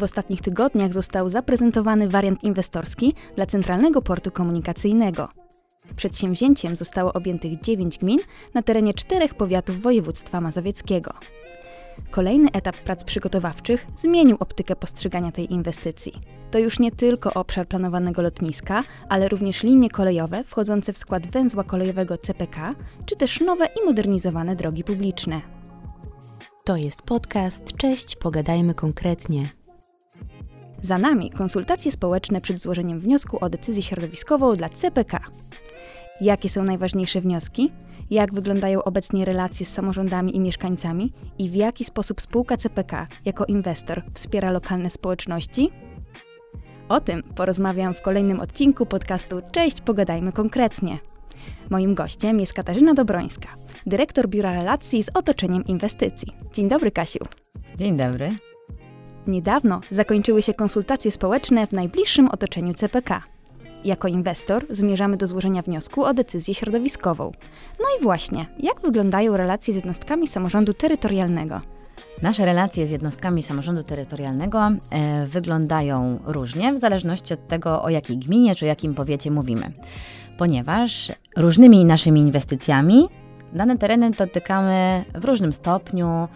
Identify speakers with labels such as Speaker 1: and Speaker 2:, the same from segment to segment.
Speaker 1: W ostatnich tygodniach został zaprezentowany wariant inwestorski dla Centralnego Portu Komunikacyjnego. Przedsięwzięciem zostało objętych 9 gmin na terenie czterech powiatów województwa mazowieckiego. Kolejny etap prac przygotowawczych zmienił optykę postrzegania tej inwestycji. To już nie tylko obszar planowanego lotniska, ale również linie kolejowe wchodzące w skład węzła kolejowego CPK, czy też nowe i modernizowane drogi publiczne.
Speaker 2: To jest podcast Cześć, pogadajmy konkretnie.
Speaker 1: Za nami konsultacje społeczne przed złożeniem wniosku o decyzję środowiskową dla CPK. Jakie są najważniejsze wnioski? Jak wyglądają obecnie relacje z samorządami i mieszkańcami? I w jaki sposób spółka CPK jako inwestor wspiera lokalne społeczności? O tym porozmawiam w kolejnym odcinku podcastu Cześć, pogadajmy konkretnie. Moim gościem jest Katarzyna Dobrońska, dyrektor Biura Relacji z otoczeniem inwestycji. Dzień dobry, Kasiu.
Speaker 3: Dzień dobry.
Speaker 1: Niedawno zakończyły się konsultacje społeczne w najbliższym otoczeniu CPK. Jako inwestor zmierzamy do złożenia wniosku o decyzję środowiskową. No i właśnie, jak wyglądają relacje z jednostkami samorządu terytorialnego?
Speaker 3: Nasze relacje z jednostkami samorządu terytorialnego e, wyglądają różnie, w zależności od tego, o jakiej gminie czy o jakim powiecie mówimy. Ponieważ różnymi naszymi inwestycjami dane tereny dotykamy w różnym stopniu,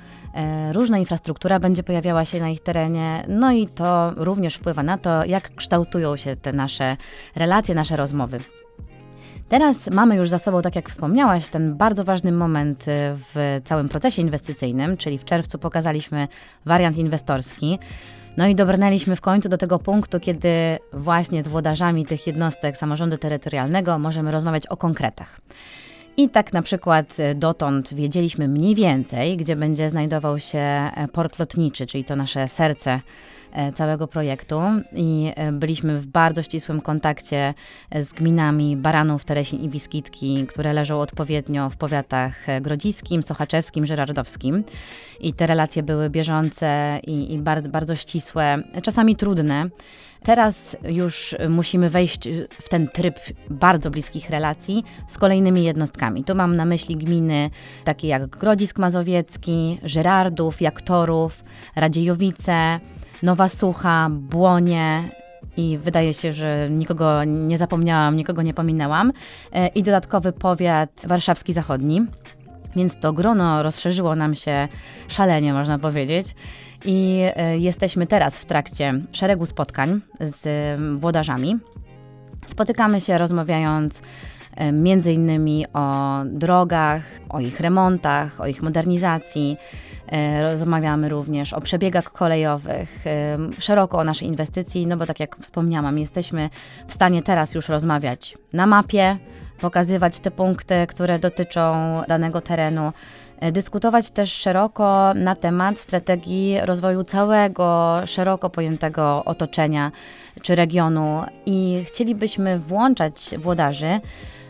Speaker 3: różna infrastruktura będzie pojawiała się na ich terenie, no i to również wpływa na to, jak kształtują się te nasze relacje, nasze rozmowy. Teraz mamy już za sobą, tak jak wspomniałaś, ten bardzo ważny moment e, w całym procesie inwestycyjnym, czyli w czerwcu pokazaliśmy wariant inwestorski. No i dobrnęliśmy w końcu do tego punktu, kiedy właśnie z włodarzami tych jednostek samorządu terytorialnego możemy rozmawiać o konkretach. I tak na przykład e, dotąd wiedzieliśmy mniej więcej, gdzie będzie znajdował się e, port lotniczy, czyli to nasze serce całego projektu i byliśmy w bardzo ścisłym kontakcie z gminami Baranów, Teresin i Wiskitki, które leżą odpowiednio w powiatach grodziskim, sochaczewskim, żyrardowskim. I te relacje były bieżące i, i bardzo, bardzo ścisłe, czasami trudne. Teraz już musimy wejść w ten tryb bardzo bliskich relacji z kolejnymi jednostkami. Tu mam na myśli gminy takie jak Grodzisk Mazowiecki, Żyrardów, Jaktorów, Radziejowice, Nowa Sucha, Błonie, i wydaje się, że nikogo nie zapomniałam, nikogo nie pominęłam. E, I dodatkowy powiat warszawski zachodni. Więc to grono rozszerzyło nam się szalenie, można powiedzieć. I e, jesteśmy teraz w trakcie szeregu spotkań z włodarzami. Spotykamy się rozmawiając e, między innymi o drogach, o ich remontach, o ich modernizacji. E, rozmawiamy również o przebiegach kolejowych, szeroko o naszej inwestycji, no bo tak jak wspomniałam, jesteśmy w stanie teraz już rozmawiać na mapie, pokazywać te punkty, które dotyczą danego terenu. E, dyskutować też szeroko na temat strategii rozwoju całego szeroko pojętego otoczenia czy regionu i chcielibyśmy włączać włodarzy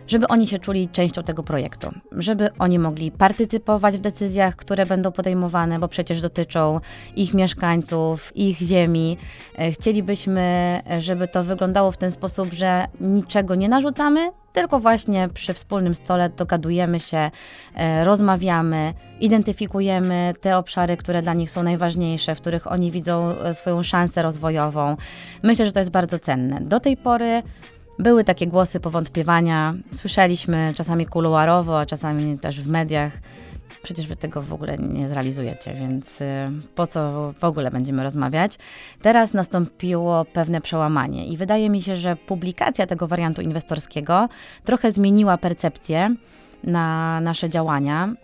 Speaker 3: żeby oni się czuli częścią tego projektu, żeby oni mogli partycypować w decyzjach, które będą podejmowane, bo przecież dotyczą ich mieszkańców, ich ziemi. E, chcielibyśmy, żeby to wyglądało w ten sposób, że niczego nie narzucamy, tylko właśnie przy wspólnym stole dogadujemy się, e, rozmawiamy, identyfikujemy te obszary, które dla nich są najważniejsze, w których oni widzą e, swoją szansę rozwojową. Myślę, że to jest bardzo cenne. Do tej pory były takie głosy powątpiewania, słyszeliśmy czasami kuluarowo, a czasami też w mediach. Przecież wy tego w ogóle nie zrealizujecie, więc y, po co w ogóle będziemy rozmawiać? Teraz nastąpiło pewne przełamanie i wydaje mi się, że publikacja tego wariantu inwestorskiego trochę zmieniła percepcję na nasze działania.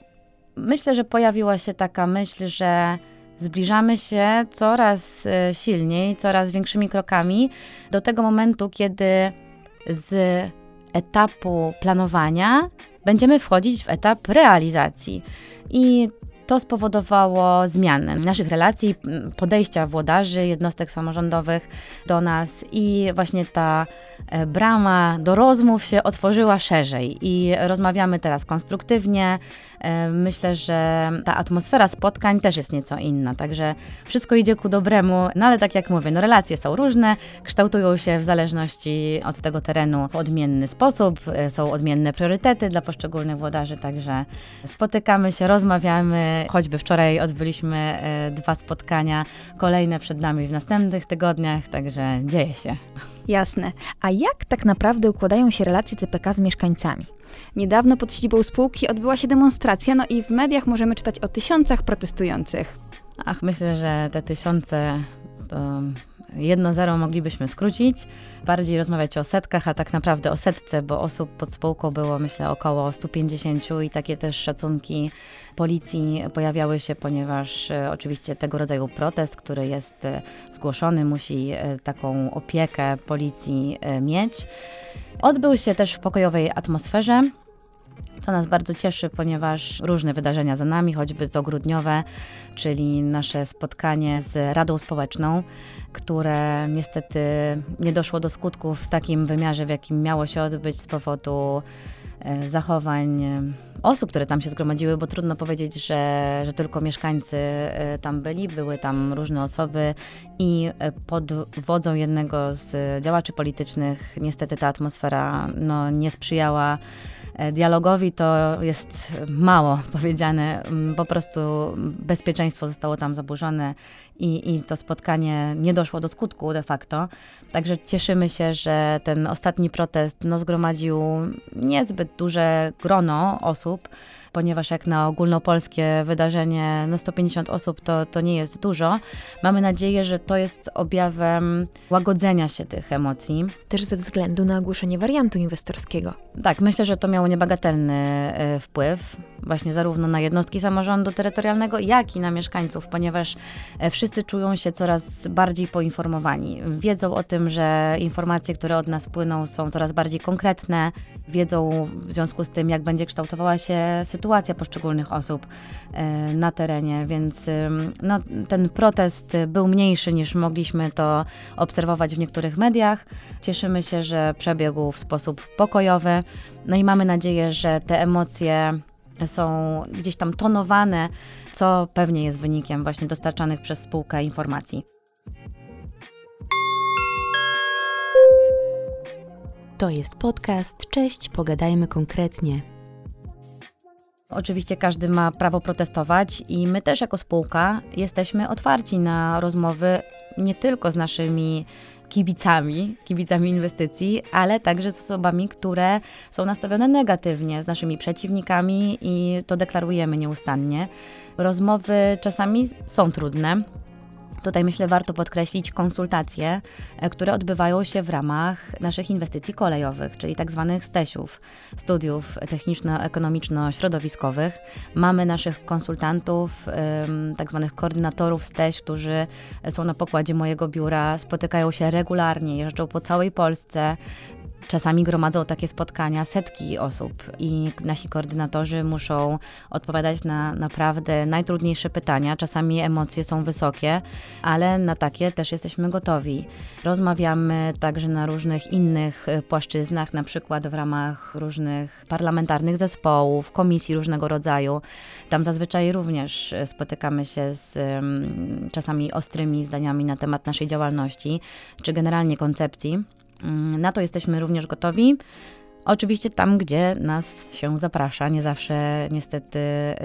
Speaker 3: Myślę, że pojawiła się taka myśl, że zbliżamy się coraz y, silniej, coraz większymi krokami do tego momentu, kiedy z etapu planowania będziemy wchodzić w etap realizacji. I to spowodowało zmianę naszych relacji, podejścia włodarzy, jednostek samorządowych do nas i właśnie ta brama do rozmów się otworzyła szerzej i rozmawiamy teraz konstruktywnie, E, myślę, że ta atmosfera spotkań też jest nieco inna, także wszystko idzie ku dobremu, no ale tak jak mówię, no relacje są różne, kształtują się w zależności od tego terenu w odmienny sposób, e, są odmienne priorytety dla poszczególnych włodarzy, także spotykamy się, rozmawiamy. Choćby wczoraj odbyliśmy e, dwa spotkania, kolejne przed nami w następnych tygodniach, także dzieje się.
Speaker 1: Jasne. A jak tak naprawdę układają się relacje CPK z mieszkańcami? Niedawno pod siedzibą spółki odbyła się demonstracja, no i w mediach możemy czytać o tysiącach protestujących.
Speaker 3: Ach, myślę, że te tysiące to jedno zero moglibyśmy skrócić, bardziej rozmawiać o setkach, a tak naprawdę o setce, bo osób pod spółką było myślę około 150 i takie też szacunki policji pojawiały się, ponieważ e, oczywiście tego rodzaju protest, który jest e, zgłoszony, musi e, taką opiekę policji mieć. Odbył się też w pokojowej atmosferze co nas bardzo cieszy, ponieważ różne wydarzenia za nami, choćby to grudniowe, czyli nasze spotkanie z Radą Społeczną, które niestety nie doszło do skutków w takim wymiarze, w jakim miało się odbyć z powodu zachowań e, osób, które tam się zgromadziły, bo trudno powiedzieć, że, że tylko mieszkańcy e, tam byli. Były tam różne osoby i pod wodzą jednego z działaczy politycznych niestety ta atmosfera no, nie sprzyjała E, dialogowi to jest mało powiedziane. Mm, po prostu bezpieczeństwo zostało tam zaburzone i, i to spotkanie nie doszło do skutku de facto. Także cieszymy się, że ten ostatni protest no, zgromadził niezbyt duże grono osób ponieważ jak na ogólnopolskie wydarzenie no 150 osób to, to nie jest dużo. Mamy nadzieję, że to jest objawem łagodzenia się tych emocji.
Speaker 1: Też ze względu na ogłoszenie wariantu inwestorskiego.
Speaker 3: Tak, myślę, że to miało niebagatelny e, wpływ właśnie zarówno na jednostki samorządu terytorialnego, jak i na mieszkańców, ponieważ e, wszyscy czują się coraz bardziej poinformowani. Wiedzą o tym, że informacje, które od nas płyną, są coraz bardziej konkretne, wiedzą w związku z tym, jak będzie kształtowała się sytuacja poszczególnych osób e, na terenie, więc no, ten protest był mniejszy niż mogliśmy to obserwować w niektórych mediach. Cieszymy się, że przebiegł w sposób pokojowy. No i mamy nadzieję, że te emocje są gdzieś tam tonowane, co pewnie jest wynikiem właśnie dostarczanych przez spółkę informacji.
Speaker 2: To jest podcast. Cześć, pogadajmy konkretnie.
Speaker 3: Oczywiście każdy ma prawo protestować i my też jako spółka jesteśmy otwarci na rozmowy nie tylko z naszymi kibicami, kibicami inwestycji, ale także z osobami, które są nastawione negatywnie, z naszymi przeciwnikami i to deklarujemy nieustannie. Rozmowy czasami są trudne, Tutaj myślę warto podkreślić konsultacje, e, które odbywają się w ramach naszych inwestycji kolejowych, czyli tak zwanych STEŚów, studiów techniczno-ekonomiczno-środowiskowych. Mamy naszych konsultantów, tak zwanych koordynatorów STEŚ, którzy są na pokładzie mojego biura, spotykają się regularnie, jeżdżą po całej Polsce, Czasami gromadzą takie spotkania setki osób i nasi koordynatorzy muszą odpowiadać na naprawdę najtrudniejsze pytania. Czasami emocje są wysokie, ale na takie też jesteśmy gotowi. Rozmawiamy także na różnych innych płaszczyznach, na przykład w ramach różnych parlamentarnych zespołów, komisji różnego rodzaju. Tam zazwyczaj również spotykamy się z czasami ostrymi zdaniami na temat naszej działalności, czy generalnie koncepcji. Mm, na to jesteśmy również gotowi. Oczywiście tam, gdzie nas się zaprasza, nie zawsze niestety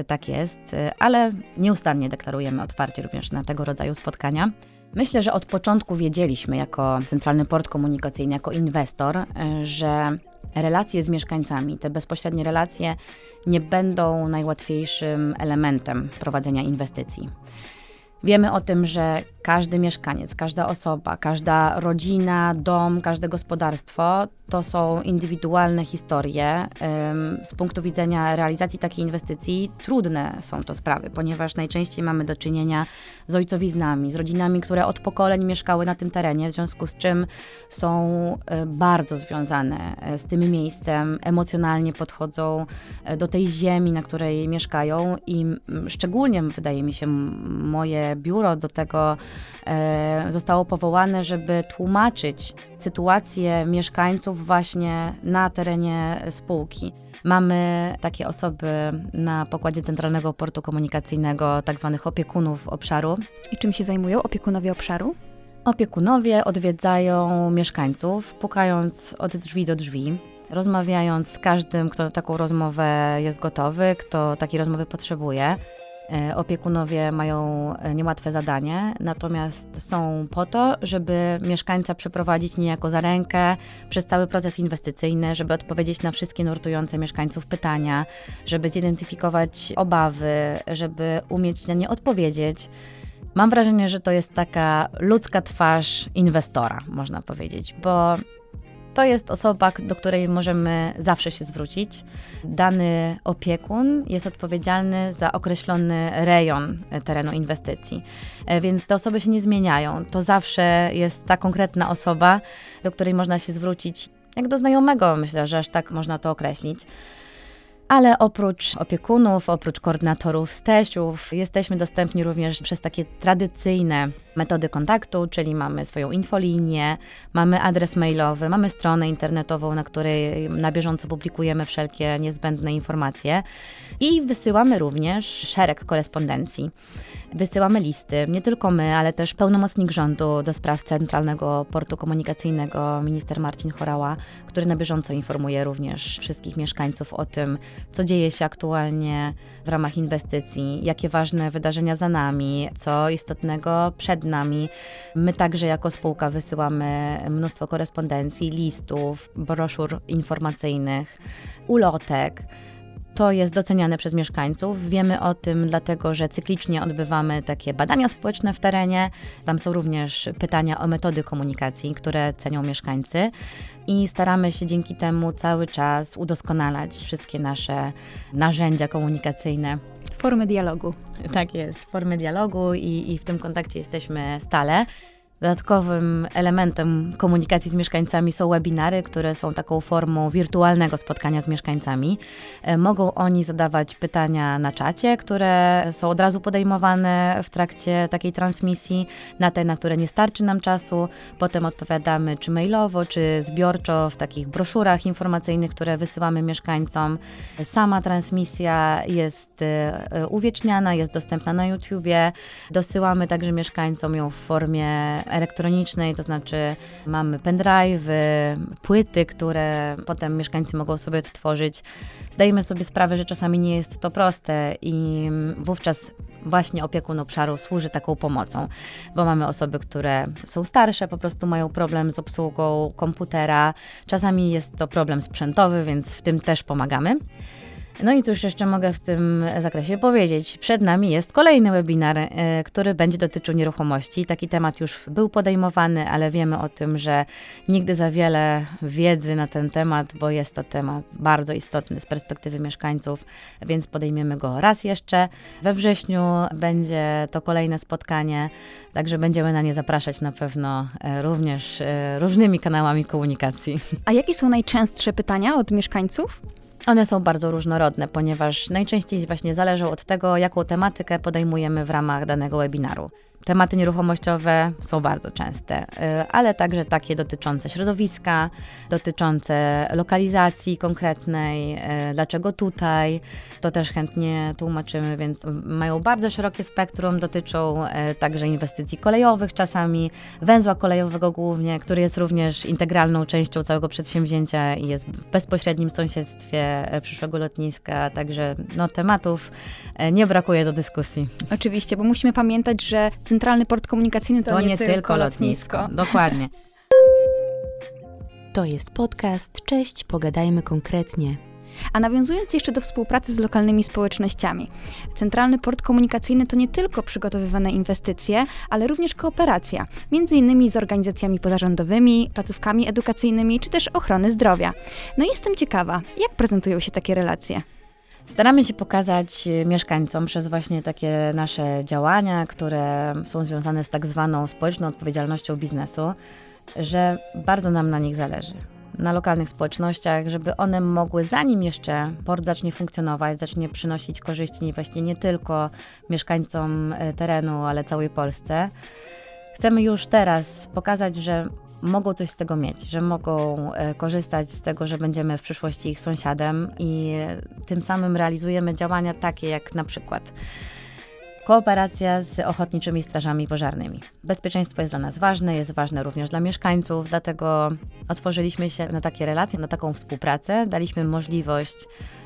Speaker 3: tak jest, ale nieustannie deklarujemy otwarcie również na tego rodzaju spotkania. Myślę, że od początku wiedzieliśmy jako Centralny Port Komunikacyjny, jako inwestor, że relacje z mieszkańcami, te bezpośrednie relacje nie będą najłatwiejszym elementem prowadzenia inwestycji. Wiemy o tym, że każdy mieszkaniec, każda osoba, każda rodzina, dom, każde gospodarstwo to są indywidualne historie. Z punktu widzenia realizacji takiej inwestycji trudne są to sprawy, ponieważ najczęściej mamy do czynienia z ojcowiznami, z rodzinami, które od pokoleń mieszkały na tym terenie, w związku z czym są e, bardzo związane e, z tym miejscem, emocjonalnie podchodzą e, do tej ziemi, na której mieszkają i szczególnie wydaje mi się moje biuro do tego zostało powołane, żeby tłumaczyć sytuację mieszkańców właśnie na terenie spółki. Mamy takie osoby na pokładzie Centralnego Portu Komunikacyjnego, tak zwanych opiekunów obszaru.
Speaker 1: I czym się zajmują opiekunowie obszaru?
Speaker 3: Opiekunowie odwiedzają mieszkańców, pukając od drzwi do drzwi, rozmawiając z każdym, kto na taką rozmowę jest gotowy, kto takiej rozmowy potrzebuje. E, opiekunowie mają e, niełatwe zadanie, natomiast są po to, żeby mieszkańca przeprowadzić niejako za rękę przez cały proces inwestycyjny, żeby odpowiedzieć na wszystkie nurtujące mieszkańców pytania, żeby zidentyfikować obawy, żeby umieć na nie odpowiedzieć. Mam wrażenie, że to jest taka ludzka twarz inwestora, można powiedzieć, bo to jest osoba, do której możemy zawsze się zwrócić. Dany opiekun jest odpowiedzialny za określony rejon terenu inwestycji, e, więc te osoby się nie zmieniają. To zawsze jest ta konkretna osoba, do której można się zwrócić, jak do znajomego, myślę, że aż tak można to określić. Ale oprócz opiekunów, oprócz koordynatorów stesiów, jesteśmy dostępni również przez takie tradycyjne metody kontaktu, czyli mamy swoją infolinię, mamy adres mailowy, mamy stronę internetową, na której na bieżąco publikujemy wszelkie niezbędne informacje i wysyłamy również szereg korespondencji. Wysyłamy listy, nie tylko my, ale też pełnomocnik rządu do spraw Centralnego Portu Komunikacyjnego, minister Marcin Chorała, który na bieżąco informuje również wszystkich mieszkańców o tym, co dzieje się aktualnie w ramach inwestycji, jakie ważne wydarzenia za nami, co istotnego przed nami. My także jako spółka wysyłamy mnóstwo korespondencji, listów, broszur informacyjnych, ulotek. To jest doceniane przez mieszkańców. Wiemy o tym, dlatego że cyklicznie odbywamy takie badania społeczne w terenie. Tam są również pytania o metody komunikacji, które cenią mieszkańcy. I staramy się dzięki temu cały czas udoskonalać wszystkie nasze narzędzia komunikacyjne.
Speaker 1: Formy dialogu.
Speaker 3: Tak jest, formy dialogu i, i w tym kontakcie jesteśmy stale. Dodatkowym elementem komunikacji z mieszkańcami są webinary, które są taką formą wirtualnego spotkania z mieszkańcami. E, mogą oni zadawać pytania na czacie, które są od razu podejmowane w trakcie takiej transmisji, na te, na które nie starczy nam czasu. Potem odpowiadamy czy mailowo, czy zbiorczo w takich broszurach informacyjnych, które wysyłamy mieszkańcom. Sama transmisja jest e, uwieczniana, jest dostępna na YouTubie. Dosyłamy także mieszkańcom ją w formie elektronicznej, to znaczy mamy pendrive, płyty, które potem mieszkańcy mogą sobie odtworzyć. Zdajemy sobie sprawę, że czasami nie jest to proste i wówczas właśnie opiekun obszaru służy taką pomocą, bo mamy osoby, które są starsze, po prostu mają problem z obsługą komputera. Czasami jest to problem sprzętowy, więc w tym też pomagamy. No i cóż jeszcze mogę w tym zakresie powiedzieć? Przed nami jest kolejny webinar, e, który będzie dotyczył nieruchomości. Taki temat już był podejmowany, ale wiemy o tym, że nigdy za wiele wiedzy na ten temat, bo jest to temat bardzo istotny z perspektywy mieszkańców, więc podejmiemy go raz jeszcze. We wrześniu będzie to kolejne spotkanie, także będziemy na nie zapraszać na pewno e, również e, różnymi kanałami komunikacji.
Speaker 1: A jakie są najczęstsze pytania od mieszkańców?
Speaker 3: One są bardzo różnorodne, ponieważ najczęściej właśnie zależą od tego, jaką tematykę podejmujemy w ramach danego webinaru. Tematy nieruchomościowe są bardzo częste, y, ale także takie dotyczące środowiska, dotyczące lokalizacji konkretnej, y, dlaczego tutaj, to też chętnie tłumaczymy, więc mają bardzo szerokie spektrum, dotyczą y, także inwestycji kolejowych czasami, węzła kolejowego głównie, który jest również integralną częścią całego przedsięwzięcia i jest w bezpośrednim sąsiedztwie przyszłego lotniska, także no, tematów nie brakuje do dyskusji.
Speaker 1: Oczywiście, bo musimy pamiętać, że Centralny Port Komunikacyjny to,
Speaker 3: to
Speaker 1: nie,
Speaker 3: nie,
Speaker 1: tylko,
Speaker 3: tylko
Speaker 1: lotnisko.
Speaker 3: lotnisko. Dokładnie.
Speaker 2: To jest podcast. Cześć, pogadajmy konkretnie.
Speaker 1: A nawiązując jeszcze do współpracy z lokalnymi społecznościami, Centralny Port Komunikacyjny to nie tylko przygotowywane inwestycje, ale również kooperacja, między innymi z organizacjami pozarządowymi, placówkami edukacyjnymi czy też ochrony zdrowia. No i jestem ciekawa, jak prezentują się takie relacje?
Speaker 3: Staramy się pokazać e, mieszkańcom przez właśnie takie nasze działania, które są związane z tak zwaną społeczną odpowiedzialnością biznesu, że bardzo nam na nich zależy. Na lokalnych społecznościach, żeby one mogły, zanim jeszcze port zacznie funkcjonować, zacznie przynosić korzyści właśnie nie tylko mieszkańcom e, terenu, ale całej Polsce, chcemy już teraz pokazać, że mogą coś z tego mieć, że mogą e, korzystać z tego, że będziemy w przyszłości ich sąsiadem i tym samym realizujemy działania takie jak na przykład kooperacja z ochotniczymi strażami pożarnymi. Bezpieczeństwo jest dla nas ważne, jest ważne również dla mieszkańców, dlatego otworzyliśmy się na takie relacje, na taką współpracę. Daliśmy możliwość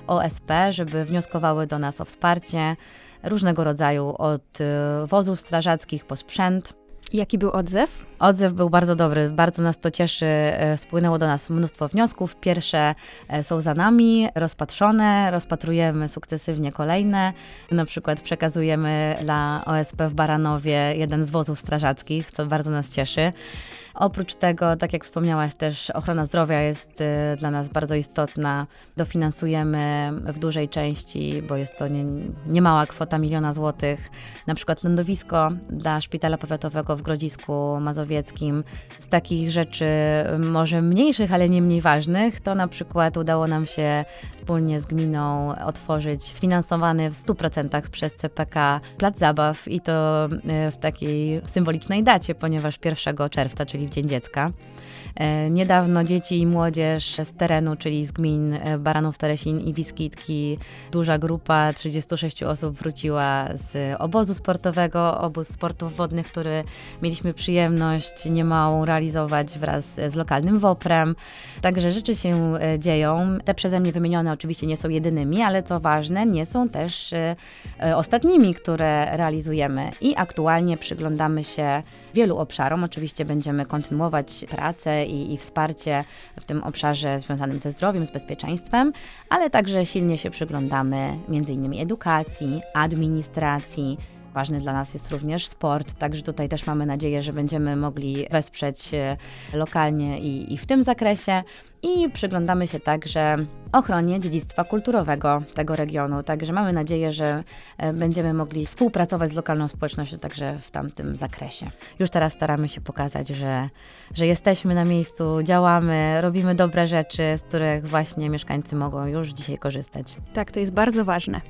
Speaker 3: OSP, żeby wnioskowały do nas o wsparcie różnego rodzaju, od e, wozów strażackich po sprzęt.
Speaker 1: Jaki był odzew?
Speaker 3: Odzew był bardzo dobry, bardzo nas to cieszy. E, spłynęło do nas mnóstwo wniosków. Pierwsze e, są za nami, rozpatrzone, rozpatrujemy sukcesywnie kolejne. Na przykład przekazujemy dla OSP w Baranowie jeden z wozów strażackich, co bardzo nas cieszy. Oprócz tego, tak jak wspomniałaś, też ochrona zdrowia jest y, dla nas bardzo istotna. Dofinansujemy w dużej części, bo jest to nie, niemała kwota miliona złotych, na przykład lądowisko dla Szpitala Powiatowego w Grodzisku Mazowieckim. Z takich rzeczy może mniejszych, ale nie mniej ważnych, to na przykład udało nam się wspólnie z gminą otworzyć sfinansowany w 100% przez CPK plac zabaw i to y, w takiej symbolicznej dacie, ponieważ 1 czerwca, czyli w Dzień Dziecka. E, niedawno dzieci i młodzież z terenu, czyli z gmin e, Baranów, Teresin i Wiskitki, duża grupa, 36 osób wróciła z obozu sportowego, obóz sportów wodnych, który mieliśmy przyjemność niemałą realizować wraz z lokalnym WOPRem. Także rzeczy się e, dzieją. Te przeze mnie wymienione oczywiście nie są jedynymi, ale co ważne, nie są też ostatnimi, które realizujemy. I aktualnie przyglądamy się wielu obszarom. Oczywiście będziemy kontynuować pracę i, i wsparcie w tym obszarze związanym ze zdrowiem, z bezpieczeństwem, ale także silnie się przyglądamy m.in. edukacji, administracji, Ważny dla nas jest również sport, także tutaj też mamy nadzieję, że będziemy mogli wesprzeć lokalnie i, i w tym zakresie. I przyglądamy się także ochronie dziedzictwa kulturowego tego regionu. Także mamy nadzieję, że e, będziemy mogli współpracować z lokalną społecznością także w tamtym zakresie. Już teraz staramy się pokazać, że, że jesteśmy na miejscu, działamy, robimy dobre rzeczy, z których właśnie mieszkańcy mogą już dzisiaj korzystać.
Speaker 1: Tak, to jest bardzo ważne.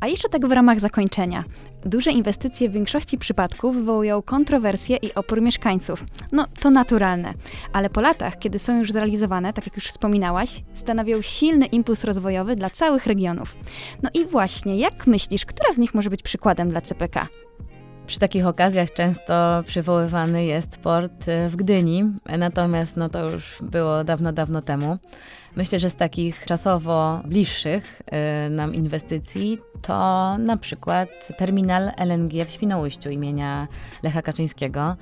Speaker 1: A jeszcze tak w ramach zakończenia. Duże inwestycje w większości przypadków wywołują kontrowersje i opór mieszkańców. No, to naturalne. Ale po latach, kiedy są już zrealizowane, tak jak już wspominałaś, stanowią silny impuls rozwojowy dla całych regionów. No i właśnie, jak myślisz, która z nich może być przykładem dla CPK?
Speaker 3: Przy takich okazjach często przywoływany jest port e, w Gdyni, natomiast no to już było dawno, dawno temu. Myślę, że z takich czasowo bliższych y, nam inwestycji to na przykład terminal LNG w Świnoujściu imienia Lecha Kaczyńskiego.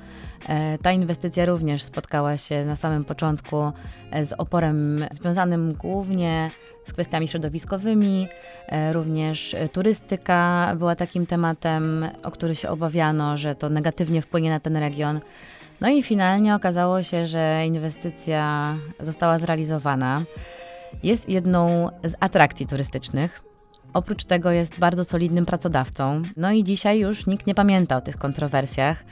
Speaker 3: E, ta inwestycja również spotkała się na samym początku e, z oporem związanym głównie z kwestiami środowiskowymi, e, również turystyka była takim tematem, o który się obawiano, że to negatywnie wpłynie na ten region. No i finalnie okazało się, że inwestycja została zrealizowana. Jest jedną z atrakcji turystycznych. Oprócz tego jest bardzo solidnym pracodawcą. No i dzisiaj już nikt nie pamięta o tych kontrowersjach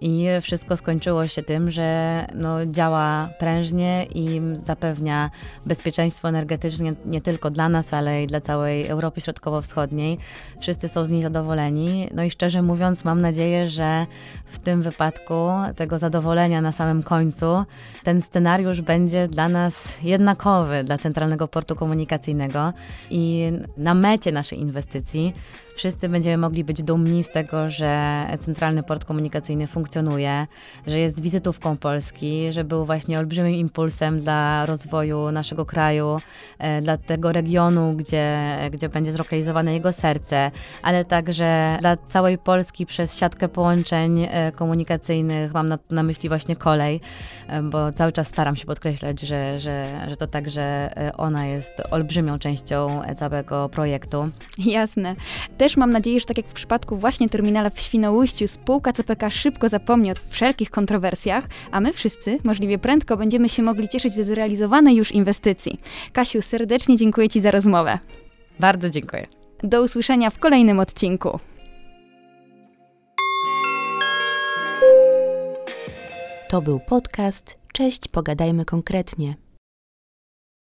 Speaker 3: i wszystko skończyło się tym, że no, działa prężnie i zapewnia bezpieczeństwo energetyczne nie tylko dla nas, ale i dla całej Europy Środkowo-Wschodniej. Wszyscy są z niej zadowoleni. No i szczerze mówiąc, mam nadzieję, że w tym wypadku tego zadowolenia na samym końcu ten scenariusz będzie dla nas jednakowy, dla Centralnego Portu Komunikacyjnego i na mecie naszej inwestycji wszyscy będziemy mogli być dumni z tego, że Centralny Port Komunikacyjny funkcjonuje, że jest wizytówką Polski, że był właśnie olbrzymim impulsem dla rozwoju naszego kraju, e, dla tego regionu, gdzie, gdzie będzie zlokalizowane jego serce, ale także dla całej Polski przez siatkę połączeń e, komunikacyjnych, mam na, na myśli właśnie kolej, e, bo cały czas staram się podkreślać, że, że, że to także ona jest olbrzymią częścią całego projektu.
Speaker 1: Jasne. Te też mam nadzieję, że tak jak w przypadku właśnie terminala w Świnoujściu, spółka CPK szybko zapomni o wszelkich kontrowersjach, a my wszyscy możliwie prędko będziemy się mogli cieszyć ze zrealizowanej już inwestycji. Kasiu, serdecznie dziękuję Ci za rozmowę.
Speaker 3: Bardzo dziękuję.
Speaker 1: Do usłyszenia w kolejnym odcinku.
Speaker 2: To był podcast. Cześć, pogadajmy konkretnie.